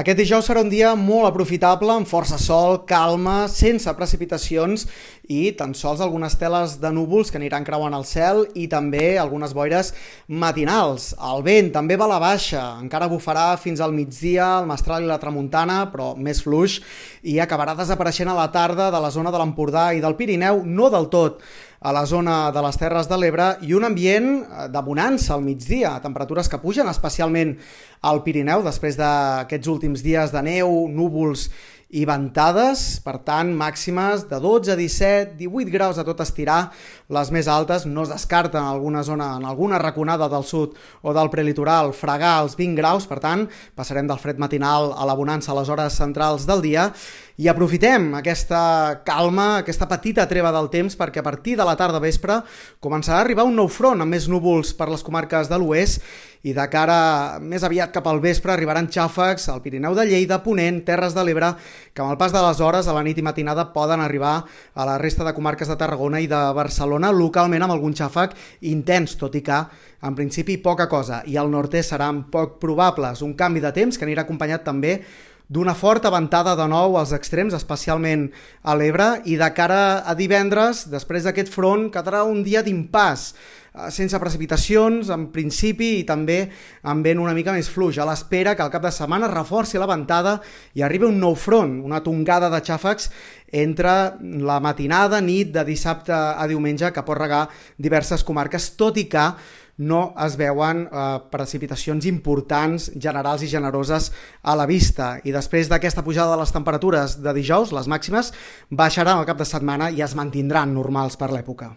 Aquest dijous serà un dia molt aprofitable, amb força sol, calma, sense precipitacions i tan sols algunes teles de núvols que aniran creuant el cel i també algunes boires matinals. El vent també va a la baixa, encara bufarà fins al migdia el mestral i la tramuntana, però més fluix, i acabarà desapareixent a la tarda de la zona de l'Empordà i del Pirineu, no del tot a la zona de les Terres de l'Ebre i un ambient eh, de bonança al migdia, temperatures que pugen especialment al Pirineu després d'aquests últims dies de neu, núvols i ventades, per tant, màximes de 12, 17, 18 graus a tot estirar, les més altes no es descarten en alguna zona, en alguna raconada del sud o del prelitoral, fregar els 20 graus, per tant, passarem del fred matinal a la bonança a les hores centrals del dia. I aprofitem aquesta calma, aquesta petita treva del temps perquè a partir de la tarda vespre començarà a arribar un nou front amb més núvols per les comarques de l'oest i de cara més aviat cap al vespre arribaran xàfecs al Pirineu de Lleida, Ponent, Terres de l'Ebre, que amb el pas de les hores a la nit i matinada poden arribar a la resta de comarques de Tarragona i de Barcelona, localment amb algun xàfec intens, tot i que en principi poca cosa, i al nord-est seran poc probables. Un canvi de temps que anirà acompanyat també d'una forta ventada de nou als extrems, especialment a l'Ebre, i de cara a divendres, després d'aquest front, quedarà un dia d'impàs, sense precipitacions, en principi, i també amb vent una mica més fluix, a l'espera que al cap de setmana reforci la ventada i arribi un nou front, una tongada de xàfecs entre la matinada, nit de dissabte a diumenge, que pot regar diverses comarques, tot i que no es veuen eh, precipitacions importants, generals i generoses a la vista. I després d'aquesta pujada de les temperatures de dijous, les màximes baixaran al cap de setmana i es mantindran normals per l'època.